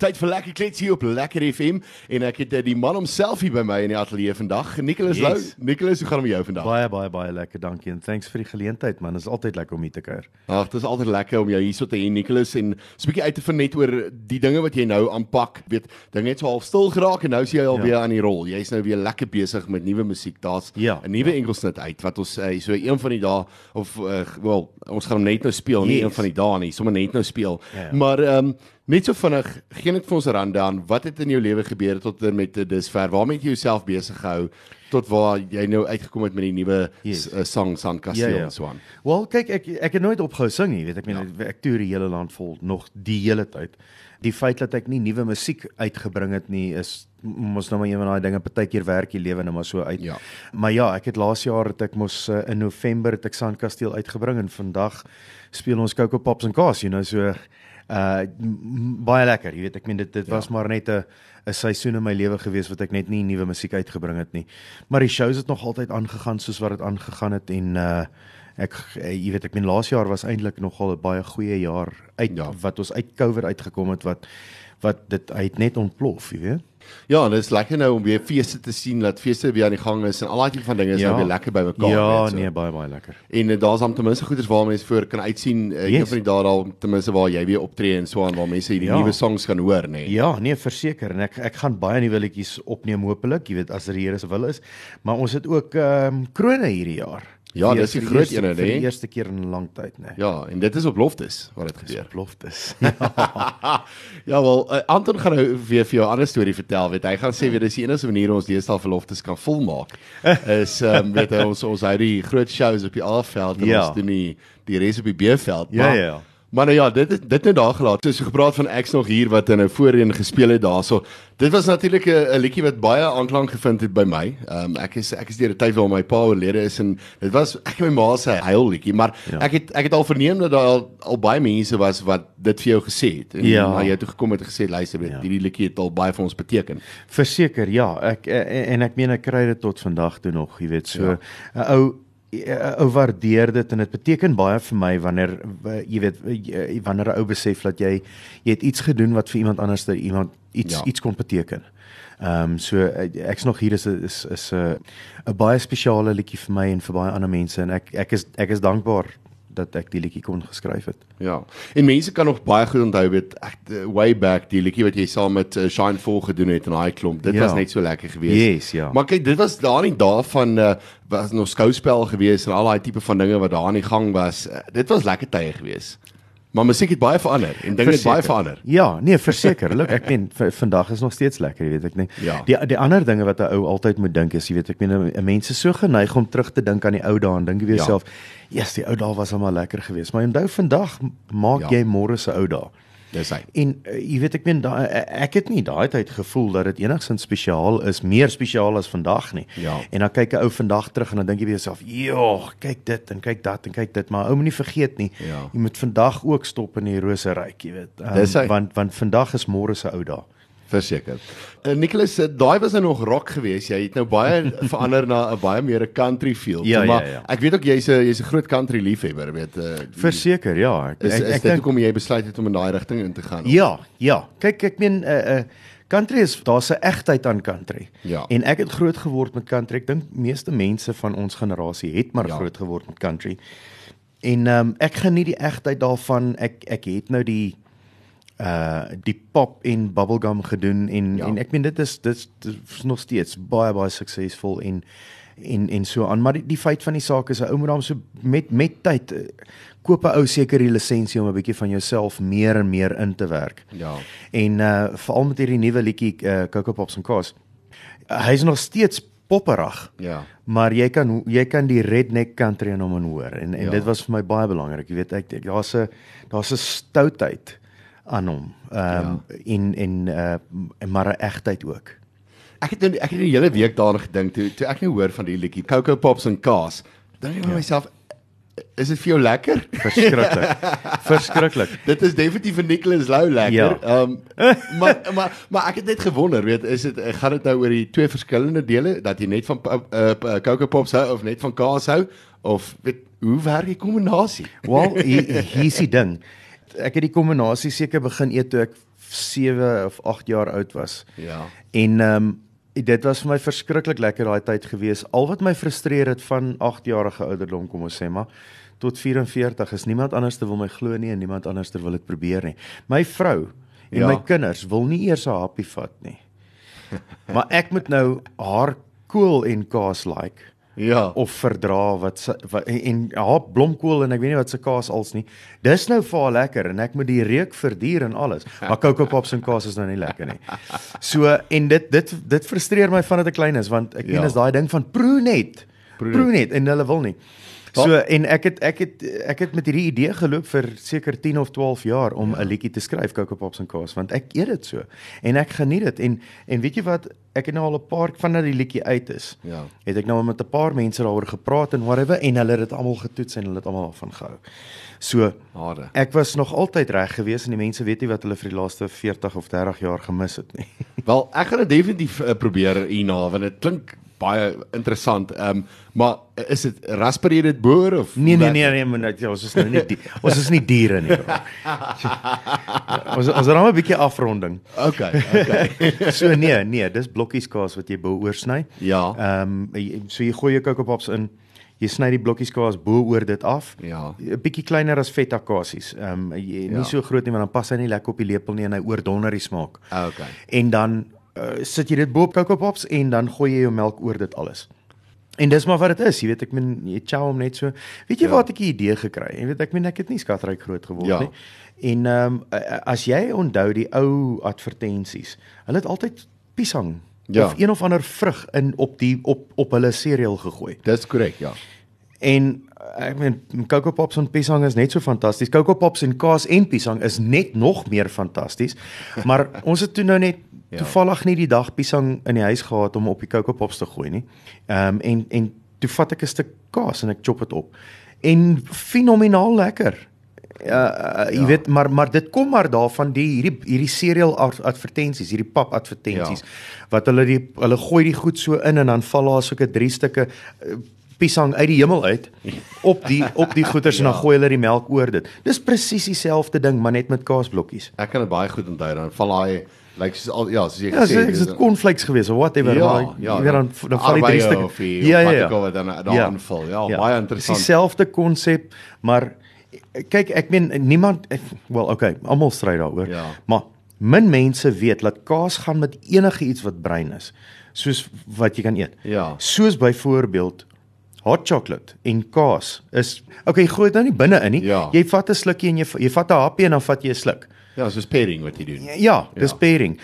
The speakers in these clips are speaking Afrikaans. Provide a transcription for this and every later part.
Tyd vir lekker klets hier op Lekker FM en ek het eh, die man homself hier by my in die ateljee vandag, Nicholas Yes. Lou. Nicholas, hoe gaan dit met jou vandag? Baie baie baie lekker, dankie en thanks vir die geleentheid man. Dit is altyd lekker om hier te kuier. Ag, dit is altyd lekker om jou hierso te hê, Nicholas, en 'n bietjie uit te vind net oor die dinge wat jy nou aanpak. Weet, dinge het so half stil geraak en nou is jy al Ja. weer aan die rol. Jy's nou weer lekker besig met nuwe musiek. Daar's 'n Ja, nuwe enkelsnit uit wat ons uh, so een van die dae of uh, wel, ons gaan hom net nou speel, nie Yes. een van die dae nie, sommer net nou speel. Ja, ja. Maar ehm um, net so vinnig, gee net vir ons 'n rundown. Wat het in jou lewe gebeur tot en met dusver? Waarmee het jy jouself besig gehou tot waar jy nou uitgekom het met die nuwe Yes. yes. sang Sandkasteel Ja, ja. en so aan? Wel, kyk ek ek het nooit opgehou sing nie, weet ek meen ja. ek toer die hele land vol nog die hele tyd. Die feit dat ek nie nuwe musiek uitgebring het nie is mos nou maar een van daai dinge partykeer werk die lewe nou maar so uit. Ja. Maar ja, ek het laas jaar het ek mos uh, in November het ek Sandkasteel uitgebring en vandag speel ons Coco Pops en Kaas, you know, so uh baie lekker, jy weet, ek meen dit dit ja. was maar net 'n 'n seisoen in my lewe gewees wat ek net nie nuwe musiek uitgebring het nie. Maar die shows het nog altyd aangegaan soos wat dit aangegaan het en uh ek eh, jy weet ek meen laas jaar was eintlik nogal 'n baie goeie jaar uit ja. wat ons uit COVID uitgekom het wat wat dit hy het net ontplof, jy weet. Ja, en dit is lekker nou om weer feeste te sien, dat feeste weer aan die gang is en al daai tipe van dinge is Ja. nou weer lekker by mekaar. Ja, weet, so. nee, baie baie lekker. En uh, daar's dan ten minste goeders waar mense voor kan uitsien, uh, yes. een van die dae daar ten minste waar jy weer optree en so aan waar mense hierdie Ja. nuwe songs kan hoor, nê. Nee. Ja, nee, verseker en ek ek gaan baie nuwe liedjies opneem hopelik, jy weet as dit die Here se wil is. Maar ons het ook ehm um, krone hierdie jaar. Ja, Vir- dis die vir groot ene, Vir nê? die eerste keer in 'n lang tyd, nê. Ja, en dit is op loftes wat dit gebeur. Oploftes. ja wel, uh, Anton gaan nou weer vir jou 'n ander storie vertel, weet hy gaan sê weer dis die enigste manier ons deesdae verloftes kan volmaak. is ehm um, weet hy, ons ons hou die groot shows op die A-veld en Ja. ons doen die die res op die B-veld. Ja, Maar- ja, ja. Maar nou ja, dit dit nou daar gelaat. So so gepraat van ek's nog hier wat hy nou voorheen gespeel het daarso. Dit was natuurlik 'n 'n liedjie wat baie aanklank gevind het by my. Ehm um, ek is ek is deur 'n tyd waar my pa oorlede is en dit was ek en my ma se huilliedjie, maar Ja. ek het ek het al verneem dat daar al, al baie mense was wat dit vir jou gesê het en Ja. jou toe gekom het en gesê luister, weet, Ja. hierdie liedjie het al baie vir ons beteken. Verseker, ja. Ek eh, en ek meen ek kry dit tot vandag toe nog, jy weet, so 'n Ja. ou 'n ou waardeer dit en dit beteken baie vir my wanneer eh, jy weet jy- wanneer 'n ou besef dat jy jy het iets gedoen wat vir iemand anders dat iemand iets Ja. iets kon beteken. Ehm um, so eh, ek's nog hier is is is 'n 'n baie spesiale liedjie vir my en vir baie ander mense en ek ek is ek is dankbaar dat ek die liedjie kon geskryf het. Ja. En mense kan nog baie goed onthou weet ek uh, way back die liedjie wat jy saam met uh, Shine Vol gedoen het in daai klomp. Dit Ja. was net so lekker geweest. Yes, ja. Maar kyk, dit was daar nie daarvan uh, was nog skouspel geweest en al daai tipe van dinge wat daar aan die gang was. Uh, dit was lekker tye geweest. Maar musiek het baie verander en dinge het baie verander. Ja, nee, verseker. Look, ek meen vandag is nog steeds lekker, jy weet ek nie. Ja. Die die ander dinge wat 'n ou altyd moet dink is, jy weet, ek meen 'n mens is so geneig om terug te dink aan die ou dae en dink jy vir Ja. jouself, ja, yes, die ou dae was almal lekker geweest, maar onthou vandag maak Ja. jy môre se ou dae. Dis hy. En uh, jy weet ek meen daai ek het nie daai tyd gevoel dat dit enigsins spesiaal is, meer spesiaal as vandag nie. Ja. En dan kyk 'n ou vandag terug en dan dink jy vir jouself, "Joh, kyk dit en kyk dat en kyk dit." Maar ou moenie vergeet nie, Ja. jy moet vandag ook stop in die rose ryk, jy weet. Um, Dis hy. want want vandag is môre se ou dae. Verseker. Uh, Nicholas, uh, daai was nou nog rock geweest. Jy het nou baie verander na 'n baie meer 'n country feel. Ja, ja, maar ja. ek weet ook jy's 'n jy's 'n groot country liefhebber, weet uh, Verseker, ja. Ek Is, ek, is ek dink hoekom jy besluit het om in daai rigting in te gaan? Ja, ja. Kyk, ek meen uh uh country is daar's 'n egtheid aan country. Ja. En ek het groot geword met country. Ek dink meeste mense van ons generasie het maar Ja. ja. groot geword met country. En ehm um, ek geniet die egtheid daarvan. Ek ek het nou die uh die pop en bubblegum gedoen en Ja. en ek meen dit is dit is, dit is nog steeds baie baie suksesvol en en en so aan maar die, die feit van die saak is 'n ou moet dan so met met tyd eh, koop 'n ou seker die lisensie om 'n bietjie van jouself meer en meer in te werk. Ja. En uh veral met hierdie nuwe liedjie uh, Coco Pops en Kaas. Uh, Hy's nog steeds popperig. Ja. Maar jy kan jy kan die redneck country in hom hoor en en Ja. dit was vir my baie belangrik. Jy weet ek- daar's 'n daar's 'n stoutheid aan hom. Ehm um, ja. en en uh maar 'n egtheid ook. Ek het nou ek het die hele week daaraan gedink toe toe ek nou hoor van die liedjie Coco Pops en Kaas. Dan dink ek by myself is dit vir jou lekker? Verskriklik. Verskriklik. Dit is definitief vir Nicholas Lou lekker. Ja. Ehm maar maar maar ek het net gewonder, weet, is dit gaan dit nou oor die twee verskillende dele dat jy net van uh, uh, Coco Pops hou of net van kaas hou of weet hoe werk die kombinasie? Wel, hier hier's die ding. Ek het die kombinasie seker begin eet toe ek 7 of 8 jaar oud was. Ja. En ehm um, dit was vir my verskriklik lekker daai tyd gewees. Al wat my frustreer het van 8 jarige ouderdom kom ons sê maar tot 44 is niemand anders te wil my glo nie en niemand anders ter wil dit probeer nie. My vrou en ja. my kinders wil nie eers 'n happie vat nie. maar ek moet nou haar kool en kaas like Ja. of verdra wat, wat en, en haar blomkool en ek weet nie wat se kaas als nie. Dis nou vir haar lekker en ek moet die reuk verduur en alles. Maar Coco Pops en kaas is nou nie lekker nie. So en dit dit dit frustreer my vandat ek klein is want ek Ja. meen is daai ding van proe net. Proe net en hulle wil nie. So en ek het ek het ek het met hierdie idee geloop vir seker 10 of 12 jaar om 'n ja. liedjie te skryf Coco Pops en kaas want ek eet dit so en ek geniet dit en en weet jy wat ek het nou al 'n paar vandat die liedjie uit is Ja. het ek nou met 'n paar mense daaroor gepraat en whatever en hulle het dit almal getoets en hulle het almal daarvan gehou. So Hare. ek was nog altyd reg geweest en die mense weet nie wat hulle vir die laaste 40 of 30 jaar gemis het nie. Wel, ek gaan dit definitief uh, probeer hierna want dit klink baie interessant. Ehm um, maar is dit rasper dit boer of Nee nee nee nee, net, ja, ons is nou nie die, ons is nie diere nie. ons ons het nou 'n bietjie afronding. Okay, okay. So nee, nee, dis blokkies kaas wat jy bo oorsny. Ja. Ehm um, so jy gooi jou Coco Pops in. Jy sny die blokkies kaas bo oor dit af. Ja. 'n bietjie kleiner as feta kasies. Ehm um, nie Ja. so groot nie want dan pas hy nie lekker op die lepel nie en hy oordonder die smaak. Okay. En dan uh, sit jy dit bo op Coco Pops en dan gooi jy jou melk oor dit alles. En dis maar wat dit is, jy weet ek meen jy chow hom net so. Weet jy Ja. waar het ek die idee gekry? Jy weet ek meen ek het nie skatryk groot geword Ja. nie. En ehm um, as jy onthou die ou advertensies, hulle het altyd piesang Ja. of een of ander vrug in op die op op hulle cereal gegooi. Dis korrek, ja. En ek meen Coco Pops en piesang is net so fantasties. Coco Pops en kaas en piesang is net nog meer fantasties. Maar ons het toe nou net Ja. toevallig nie die dag piesang in die huis gehad om op die Coco Pops te gooi nie. Ehm um, en en toe vat ek 'n stuk kaas en ek chop dit op. En fenomenaal lekker. Ja, uh, jy Ja. weet maar maar dit kom maar daarvan die hierdie hierdie cereal ad- advertensies, hierdie pap advertensies Ja. wat hulle die hulle gooi die goed so in en dan val daar soeke drie stukke uh, piesang uit die hemel uit op die op die goeters ja. en dan Ja. gooi hulle die melk oor dit. Dis presies dieselfde ding maar net met kaasblokkies. Ek kan dit baie goed onthou dan val daai like soos al ja, soos jy Ja, gesê is dit cornflakes geweest of whatever Ja, maar ja, jy weet dan dan val die drie of wat ook al wat dan daar aanval. Ja, baie interessant. Dis dieselfde konsep, maar kyk ek meen niemand wel okay, almal stry daaroor. Ja. Maar min mense weet dat kaas gaan met enige iets wat bruin is, soos wat jy kan eet. Ja. Soos byvoorbeeld hot chocolate en kaas is okay, gooi dit nou nie binne in nie. Ja. Jy vat 'n slukkie en jy jy vat 'n happie en dan vat jy 'n sluk. Ja, soos pairing wat jy doen. Ja, dis Ja. pairing.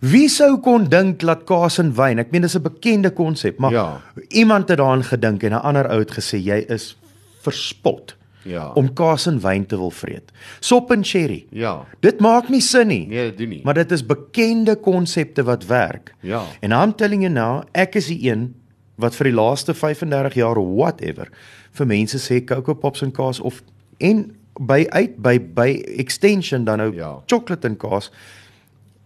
Wie sou kon dink dat kaas en wyn, ek meen dis 'n bekende konsep, maar Ja. iemand het daaraan gedink en 'n ander ou het gesê jy is verspot Ja. om kaas en wyn te wil vreet. Sop en sherry. Ja. Dit maak nie sin nie. Nee, dit doen nie. Maar dit is bekende konsepte wat werk. Ja. En I'm telling you now, ek is die een wat vir die laaste 35 jaar whatever vir mense sê Coco Pops en kaas of en by uit by by extension dan nou Ja. chocolate en kaas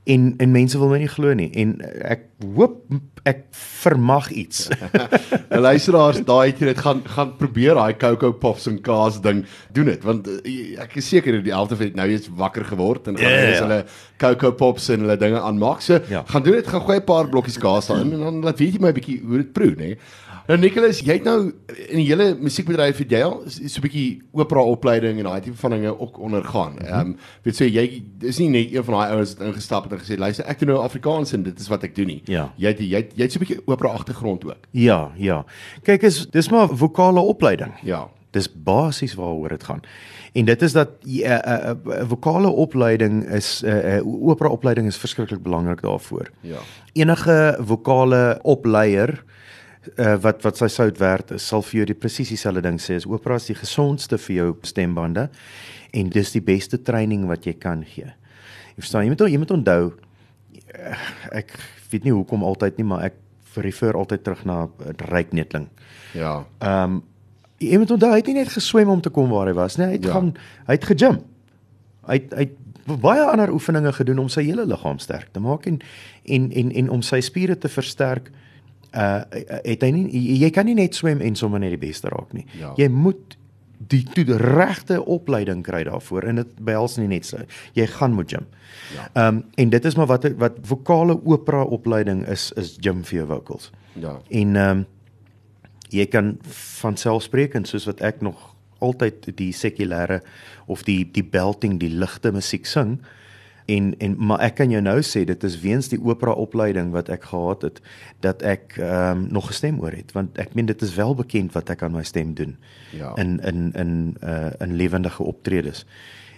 en en mense wil my nie glo nie en ek hoop ek vermag iets. Nou luisteraars, daai jy dit gaan gaan probeer daai Coco Pops en kaas ding doen dit want uh, ek is seker die helfte van dit nou eens wakker geword en gaan yeah. ja. hulle Coco Pops en hulle dinge aanmaak. So Ja. gaan doen dit, gaan gooi 'n paar blokkies kaas daarin en dan laat weet jy my 'n bietjie hoe dit proe, nê. Nou Nicholas, jy het nou in die hele musiekbedryf het jy al so 'n bietjie opera opleiding en daai tipe van dinge ook ondergaan. Ehm um, weet jy jy is nie net een van daai ouens wat ingestap het en gesê luister ek doen nou Afrikaans en dit is wat ek doen nie. Ja. Jy het jy het, jy het so 'n bietjie opera agtergrond ook. ja, ja. Kyk is dis maar vokale opleiding. Ja. Dis basies waaroor dit gaan. En dit is dat 'n uh, uh, uh, vokale opleiding is 'n uh, uh, opera opleiding is verskriklik belangrik daarvoor. Ja. Enige vokale opleier uh, wat wat sy sout werd is, sal vir jou die presies dieselfde ding sê. Is opera is die gesondste vir jou stembande en dis die beste training wat jy kan gee. Jy verstaan, jy moet jy moet onthou eh, ek weet nie hoekom altyd nie, maar ek refer altyd terug na Ryk Netling. Ja. Ehm um, jy moet onthou hy het nie net geswem om te kom waar hy was nie. Hy het Ja. gaan hy het gegym. Hy het, hy het baie ander oefeninge gedoen om sy hele liggaam sterk te maak en en en en om sy spiere te versterk uh het hy nie jy kan nie net swem en sommer net die beste raak nie. Ja. Jy moet die toe regte opleiding kry daarvoor en dit behels nie net so. Jy gaan moet gym. Ja. Ehm um, en dit is maar wat wat vokale opera opleiding is is gym vir jou vocals. Ja. En ehm um, jy kan van selfsprekend soos wat ek nog altyd die sekulêre of die die belting die ligte musiek sing en en maar ek kan jou nou sê dit is weens die opera opleiding wat ek gehad het dat ek ehm um, nog gestem oor het want ek meen dit is wel bekend wat ek aan my stem doen Ja. in in in uh in lewendige optredes.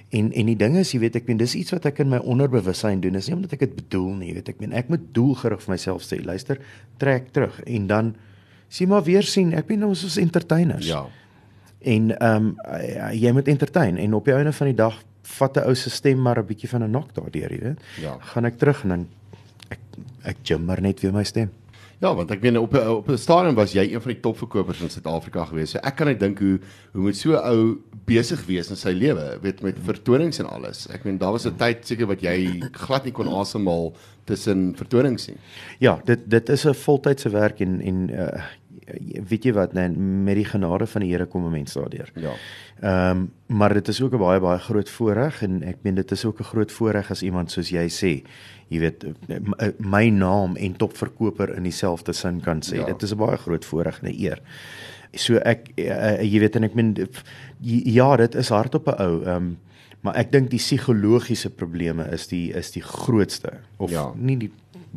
En en die ding is, jy weet, ek meen dis iets wat ek in my onderbewussyn doen. Dis nie omdat ek dit bedoel nie, jy weet, ek meen ek moet doelgerig vir myself sê, luister, trek terug en dan sien maar weer sien, ek meen ons is entertainers. Ja. En ehm um, jy moet entertain en op die einde van die dag vat 'n ou se stem maar 'n bietjie van 'n knock daardeur, jy weet. Ja. Gaan ek terug en dan ek ek jimmer net weer my stem. Ja, want ek weet op op 'n stadium was jy een van die topverkopers in Suid-Afrika gewees. So ek kan net dink hoe hoe moet so ou besig wees in sy lewe, weet met vertonings en alles. Ek meen daar was 'n tyd seker wat jy glad nie kon asemhaal tussen vertonings nie. Ja, dit dit is 'n voltydse werk en en uh, weet jy wat, nee, met die genade van die Here kom 'n mens daardeur. Ja. Ehm um, maar dit is ook 'n baie baie groot voorreg en ek meen dit is ook 'n groot voorreg as iemand soos jy sê, jy weet my, my naam en topverkoper in dieselfde sin kan sê. Ja. Dit is 'n baie groot voorreg en 'n eer. So ek uh, jy weet en ek meen ja, dit is hard op 'n ou. Ehm um, maar ek dink die psigologiese probleme is die is die grootste of Ja. nie die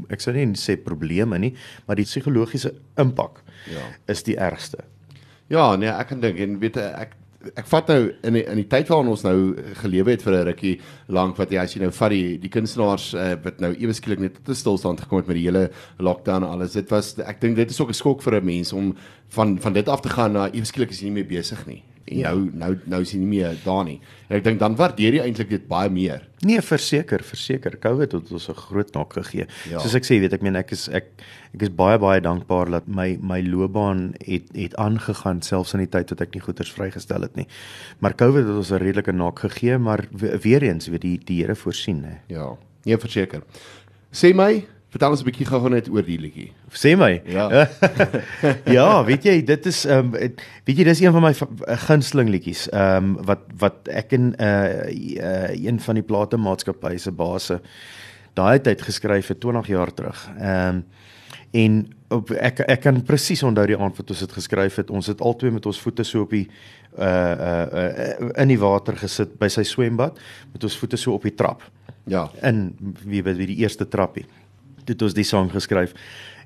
ek sou nie sê probleme nie, maar die psigologiese impak Ja. is die ergste. Ja, nee, ek kan dink en weet ek ek vat nou in die, in die tyd waarin ons nou gelewe het vir 'n rukkie lank wat jy as jy nou vat die die kunstenaars uh, wat nou ewe skielik net tot 'n stilstand gekom het met die hele lockdown en alles. Dit was ek dink dit is ook 'n skok vir 'n mens om van van dit af te gaan na ewe skielik is jy nie meer besig nie. En Ja. nou nou nou jy nie meer daar nie. En ek dink dan waardeer jy eintlik dit baie meer. Nee, verseker, verseker. COVID het ons 'n groot nok gegee. Ja. Soos ek sê, weet ek meen ek is ek ek is baie baie dankbaar dat my my loopbaan het het aangegaan selfs in die tyd wat ek nie goeders vrygestel het nie. Maar COVID het ons 'n redelike nok gegee, maar we- weer eens weet die die Here voorsien, hè. Ja. Nee, verseker. Sê my, vertel ons 'n bietjie gou net oor die liedjie. Sê my. Ja. ja, weet jy, dit is ehm um, weet jy dis een van my fa- gunsteling liedjies. Ehm um, wat wat ek in 'n uh, uh, een van die platemaatskappye se base daai tyd geskryf het 20 jaar terug. Ehm um, en op, ek ek kan presies onthou die aand wat ons dit geskryf het. Ons het albei met ons voete so op die uh uh, uh in die water gesit by sy swembad met ons voete so op die trap Ja. in wie weet wie die eerste trappie. Toe het ons die sang geskryf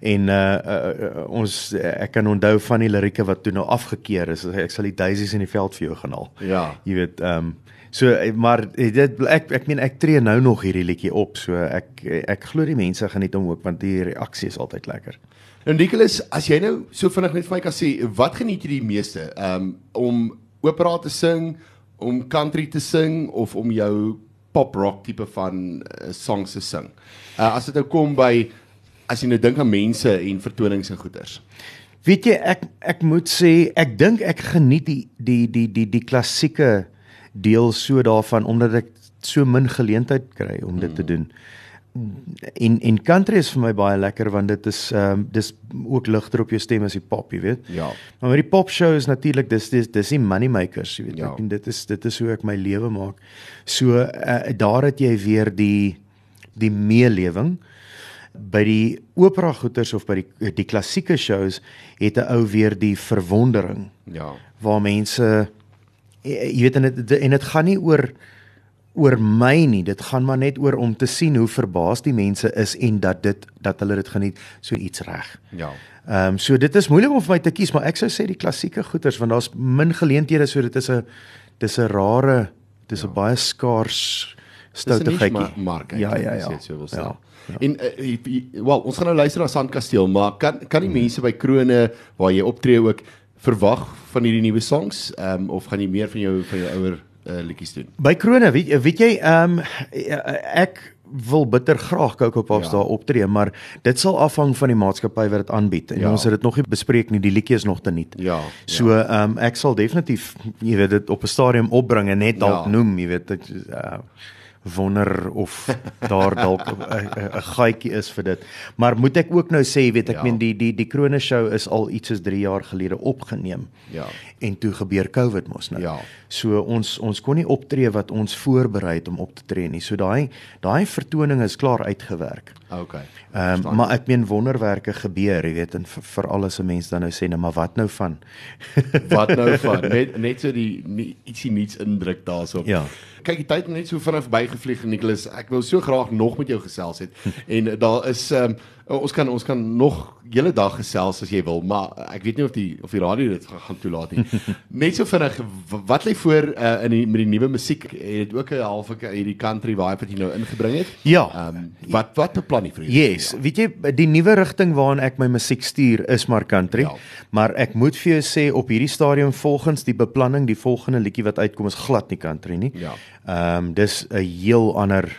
en uh, uh, uh ons uh, ek kan onthou van die lirieke wat toe nou afgekeur is. Ek sal die daisies in die veld vir jou gaan haal. Ja. Jy weet, ehm um, so eh, maar eh, dit ek ek meen ek tree nou nog hierdie liedjie op. So ek ek glo die mense geniet hom ook want die reaksie is altyd lekker. En Nicholas, as jy nou so vinnig net vir my kan sê, wat geniet jy die meeste? Um om opera te sing, om country te sing of om jou pop rock tipe van uh, songs te sing? Uh, as dit nou kom by as jy nou dink aan mense en vertonings en goeters. Weet jy ek ek moet sê ek dink ek geniet die die die die die klassieke deel so daarvan omdat ek so min geleentheid kry om dit te doen. En en country is vir my baie lekker want dit is ehm um, dis ook ligter op jou stem as die pop, jy weet. Ja. Maar met die pop show is natuurlik dis dis dis die money makers, jy weet. Ja. Ek en dit is dit is hoe ek my lewe maak. So uh, daar het jy weer die die meelewing by die opera goeters of by die die klassieke shows het 'n ou weer die verwondering Ja. waar mense jy jy weet en dit en dit gaan nie oor oor my nie dit gaan maar net oor om te sien hoe verbaas die mense is en dat dit dat hulle dit geniet so iets reg. Ja. Ehm um, so dit is moeilik om vir my te kies maar ek sou sê die klassieke goeters want daar's min geleenthede so dit is 'n dis 'n rare dis 'n ja. baie skaars ma- mark, Ja ja ja. dit so wil sê. ja. ja. En uh, wel, ons gaan nou luister na Sandkasteel, maar kan kan die mense by Krone waar jy optree ook verwag van hierdie nuwe songs, ehm um, of gaan jy meer van jou van jou ouer uh, liedjies doen? By Krone, weet weet jy, ehm um, ek wil bitter graag Coco Pops Ja. ja. daar optree, maar dit sal afhang van die maatskappy wat dit aanbied. En Ja. ja. ons het dit nog nie bespreek nie, die liedjie is nog te nuut. Ja. So ehm um, ek sal definitief jy weet dit op 'n stadium opbring en net dalk Ja. ja. noem, jy weet dit uh, wonder of daar dalk 'n gaatjie is vir dit. Maar moet ek ook nou sê, weet ek Ja. meen die die die Krone show is al iets soos 3 jaar gelede opgeneem. Ja. En toe gebeur COVID mos nou. Ja. So ons ons kon nie optree wat ons voorberei het om op te tree nie. So daai daai vertoning is klaar uitgewerk. Okay. Ehm um, maar ek meen wonderwerke gebeur, jy weet, en vir- veral as 'n mens dan nou sê, nou maar wat nou van? Wat nou van net net so die nie, ietsie niets indruk daarso. Ja. Kyk, die tyd het net so vinnig verbygevlieg Nicholas. Ek wil so graag nog met jou gesels het. en daar is ehm um, ons kan ons kan nog hele dag gesels as jy wil, maar ek weet nie of die of die radio dit gaan, gaan toelaat nie. net so vinnig wat lê voor uh, in die met die nuwe musiek? Het dit ook 'n half hierdie country vibe wat jy nou ingebring het? Ja. Ehm um, wat wat beplan jy vir jou? Yes, weet jy, die nuwe rigting waarin ek my musiek stuur is maar country. Ja. Maar ek moet vir jou sê op hierdie stadium volgens die beplanning, die volgende liedjie wat uitkom is glad nie country nie. Ja. Ehm um, dis 'n heel ander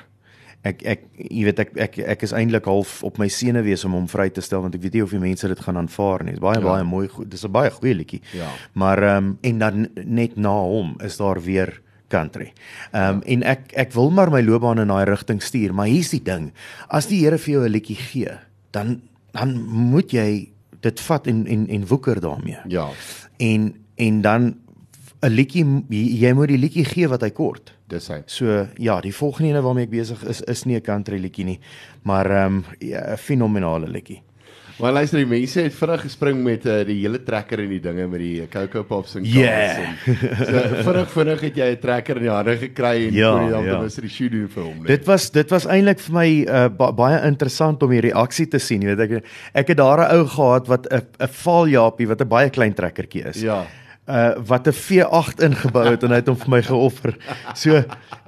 ek ek jy weet ek ek ek is eintlik half op my senuwees om hom vry te stel want ek weet nie of die mense dit gaan aanvaar nie. Dit is baie Ja. baie mooi goed. Dis 'n baie goeie liedjie. Ja. Maar ehm um, en dan net na hom is daar weer country. Ehm um, en ek ek wil maar my loopbaan in daai rigting stuur, maar hier's die ding. As die Here vir jou 'n liedjie gee, dan dan moet jy dit vat en en en woeker daarmee. Ja. En en dan 'n liedjie jy moet die liedjie gee wat hy kort. Dis hy. So ja, die volgende ene waarmee ek besig is is nie 'n country liedjie nie, maar ehm um, ja, 'n fenominale liedjie. Maar luister, die mense het vinnig gespring met uh, die hele trekker en die dinge met die Coco Pops en Yeah. en so vinnig vinnig het jy 'n trekker in die hande gekry en Ja, kon jy dan ja. ten minste die shoe doen vir hom. nee. Dit was dit was eintlik vir my uh, ba baie interessant om die reaksie te sien, jy weet ek ek het daar 'n ou gehad wat 'n 'n faaljapie wat 'n baie klein trekkertjie is. Ja. Uh wat 'n V8 ingebou het en hy het hom vir my geoffer. So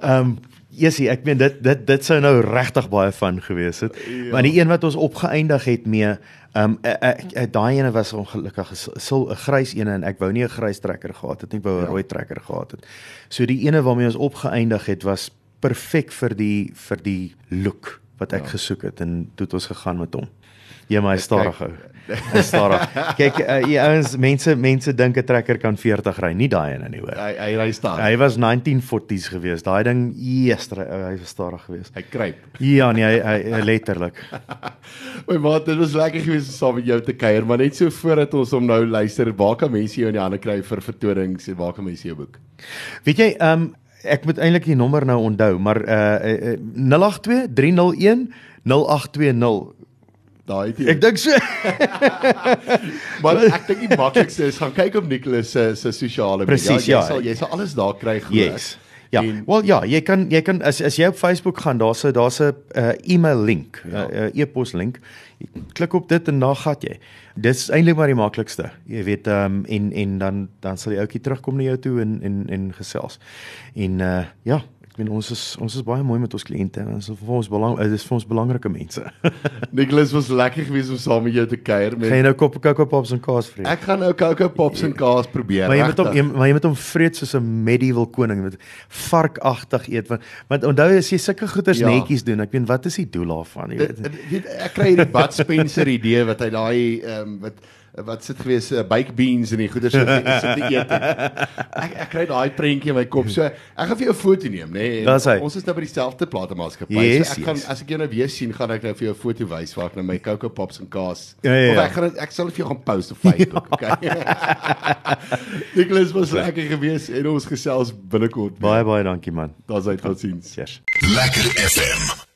ehm um, Jessie, ek meen dit dit dit sou nou regtig baie van gewees het. Ja. Maar die een wat ons opgeëindig het mee ehm um, daai ene was ongelukkig sil 'n grys ene en ek wou nie 'n grys trekker gehad het nie, ek wou 'n Ja. rooi trekker gehad het. So die ene waarmee ons opgeëindig het was perfek vir die vir die look wat ek ja. gesoek het en toe het ons gegaan met hom. Ja, maar hy stadig hou. Hy stadig. Kyk, uh, die ouens mense mense dink 'n trekker kan 40 ry, nie daai ene nie hoor. Hy hy hy staan. Hy was 1940s geweest. Daai ding, yes, hy was stadig geweest. Hy kruip. Ja, nee, hy, hy, hy letterlik. My maat, dit was lekker geweest om saam met jou te kuier, maar net so voordat ons hom nou luister, waar kan mense jou in die hande kry vir vertonings en waar kan mense jou boek? Weet jy, ehm um, ek moet eintlik die nommer nou onthou, maar uh, uh, uh 082 301 0820. Daai het jy. Ek dink so. Maar ek dink die maklikste is gaan kyk op Nicholas se se sosiale media. Presies, Jy ja. sal jy sal alles daar kry glo. Yes. Ja, En- wel ja, jy kan jy kan as as jy op Facebook gaan, daar's 'n daar's 'n uh, e-mail link, 'n Ja. uh, e-pos link. Klik op dit en dan gaan jy. Dis eintlik maar die maklikste. Jy weet ehm um, en en dan dan sal die ouetjie terugkom na jou toe en en en gesels. En uh ja, meen ons is ons is baie mooi met ons kliënte en dit is vir ons belang dit is vir ons belangrike mense. Nicholas was lekker geweest om saam met jou te kuier. Gaan jy Met, nou kop Coco Pops en kaas vreet? ek gaan nou Coco Pops en kaas probeer. Maar jy moet hom maar jy moet hom vreet soos 'n medieval koning met varkagtig eet want want onthou as jy sulke goeders Ja. netjies doen, ek meen wat is die doel daarvan, jy weet? dit- dit- Ek kry hierdie Bud Spencer idee wat hy daai ehm um, wat wat sit gewees uh, baked beans en die goeders wat hy sit te eet. Ek ek kry daai prentjie in my kop. So ek gaan vir jou 'n foto neem, nê. Hy. Ons is nou by dieselfde platemaatskappy. Yes, so ek gaan yes. as ek jou nou weer sien, gaan ek nou vir jou 'n foto wys waar ek nou my Coco Pops en kaas. Ja, ja, Of ja. ek gaan ek sal vir jou gaan post op Facebook, okay? Nicholas was lekker geweest en ons gesels binnekort. weer. Baie baie dankie man. Daar's uit totsiens. Cheers. Lekker FM.